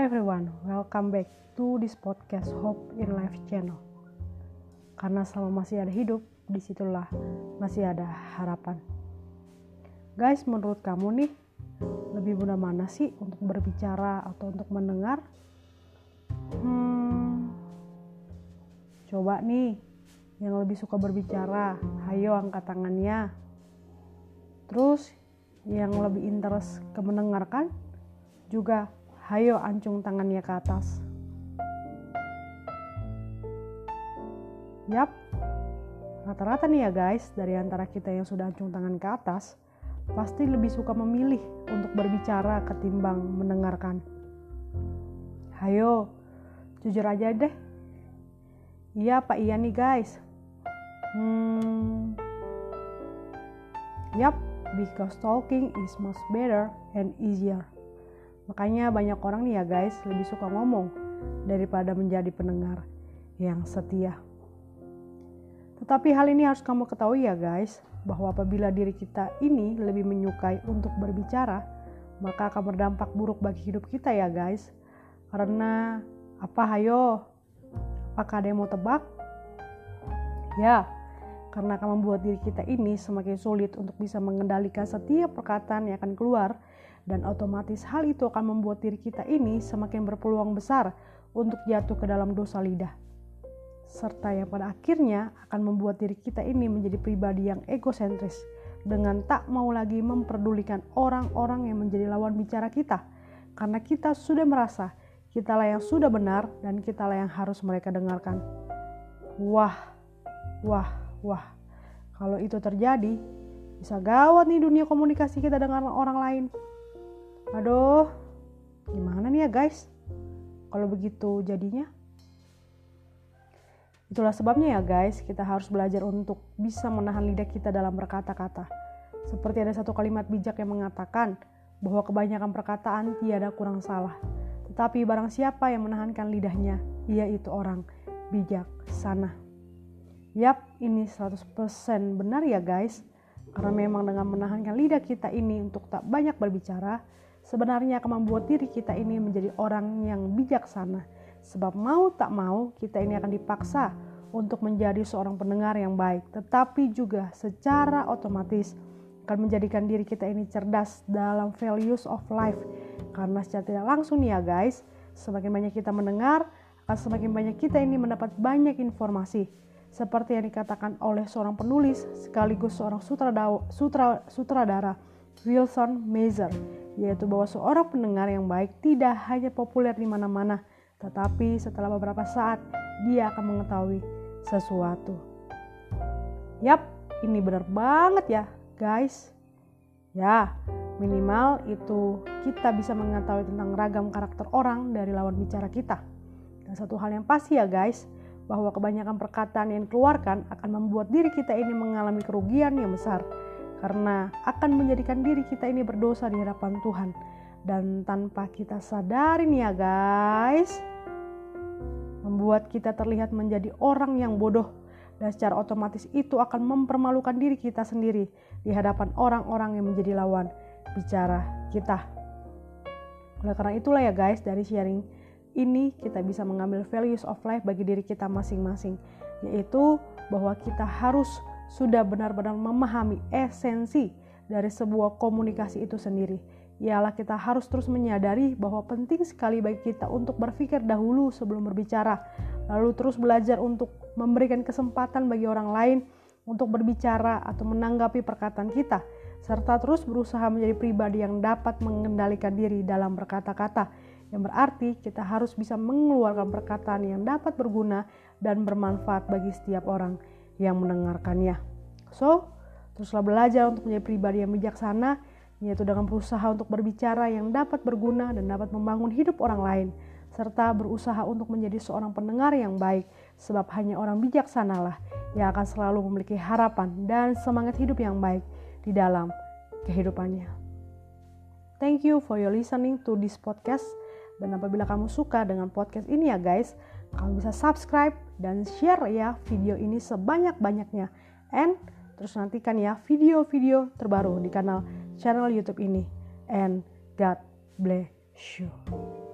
everyone, welcome back to this podcast Hope in Life channel. Karena selama masih ada hidup, di situlah masih ada harapan. Guys, menurut kamu nih, lebih mudah mana sih untuk berbicara atau untuk mendengar? Hmm, coba nih, yang lebih suka berbicara, ayo angkat tangannya. Terus, yang lebih interest ke mendengarkan, juga Hayo ancung tangannya ke atas. Yap, rata-rata nih ya guys, dari antara kita yang sudah ancung tangan ke atas, pasti lebih suka memilih untuk berbicara ketimbang mendengarkan. Hayo, jujur aja deh. Iya pak iya nih guys. Hmm, yap, because talking is much better and easier. Makanya banyak orang nih ya guys lebih suka ngomong daripada menjadi pendengar yang setia. Tetapi hal ini harus kamu ketahui ya guys, bahwa apabila diri kita ini lebih menyukai untuk berbicara, maka akan berdampak buruk bagi hidup kita ya guys. Karena apa hayo? Apakah ada yang mau tebak? Ya, karena akan membuat diri kita ini semakin sulit untuk bisa mengendalikan setiap perkataan yang akan keluar dan otomatis hal itu akan membuat diri kita ini semakin berpeluang besar untuk jatuh ke dalam dosa lidah. Serta yang pada akhirnya akan membuat diri kita ini menjadi pribadi yang egosentris dengan tak mau lagi memperdulikan orang-orang yang menjadi lawan bicara kita karena kita sudah merasa kitalah yang sudah benar dan kitalah yang harus mereka dengarkan. Wah, wah, wah. Kalau itu terjadi, bisa gawat nih dunia komunikasi kita dengan orang lain. Aduh, gimana nih ya guys? Kalau begitu jadinya? Itulah sebabnya ya guys, kita harus belajar untuk bisa menahan lidah kita dalam berkata-kata. Seperti ada satu kalimat bijak yang mengatakan bahwa kebanyakan perkataan tiada kurang salah. Tetapi barang siapa yang menahankan lidahnya, ia itu orang bijak sana. Yap, ini 100% benar ya guys. Karena memang dengan menahankan lidah kita ini untuk tak banyak berbicara, sebenarnya akan membuat diri kita ini menjadi orang yang bijaksana. Sebab mau tak mau kita ini akan dipaksa untuk menjadi seorang pendengar yang baik, tetapi juga secara otomatis akan menjadikan diri kita ini cerdas dalam values of life. Karena secara tidak langsung nih ya guys, semakin banyak kita mendengar, akan semakin banyak kita ini mendapat banyak informasi. Seperti yang dikatakan oleh seorang penulis sekaligus seorang sutradara, sutra, sutradara Wilson Mazer yaitu bahwa seorang pendengar yang baik tidak hanya populer di mana-mana, tetapi setelah beberapa saat dia akan mengetahui sesuatu. Yap, ini benar banget ya, guys. Ya, minimal itu kita bisa mengetahui tentang ragam karakter orang dari lawan bicara kita. Dan satu hal yang pasti ya, guys, bahwa kebanyakan perkataan yang dikeluarkan akan membuat diri kita ini mengalami kerugian yang besar karena akan menjadikan diri kita ini berdosa di hadapan Tuhan dan tanpa kita sadari nih ya guys membuat kita terlihat menjadi orang yang bodoh dan secara otomatis itu akan mempermalukan diri kita sendiri di hadapan orang-orang yang menjadi lawan bicara kita. Oleh karena itulah ya guys dari sharing ini kita bisa mengambil values of life bagi diri kita masing-masing yaitu bahwa kita harus sudah benar-benar memahami esensi dari sebuah komunikasi itu sendiri. Ialah kita harus terus menyadari bahwa penting sekali bagi kita untuk berpikir dahulu sebelum berbicara, lalu terus belajar untuk memberikan kesempatan bagi orang lain untuk berbicara atau menanggapi perkataan kita, serta terus berusaha menjadi pribadi yang dapat mengendalikan diri dalam berkata-kata, yang berarti kita harus bisa mengeluarkan perkataan yang dapat berguna dan bermanfaat bagi setiap orang yang mendengarkannya. So, teruslah belajar untuk menjadi pribadi yang bijaksana, yaitu dengan berusaha untuk berbicara yang dapat berguna dan dapat membangun hidup orang lain, serta berusaha untuk menjadi seorang pendengar yang baik, sebab hanya orang bijaksanalah yang akan selalu memiliki harapan dan semangat hidup yang baik di dalam kehidupannya. Thank you for your listening to this podcast. Dan apabila kamu suka dengan podcast ini ya guys, kamu bisa subscribe dan share ya video ini sebanyak-banyaknya. And terus nantikan ya video-video terbaru di kanal channel YouTube ini. And God bless you.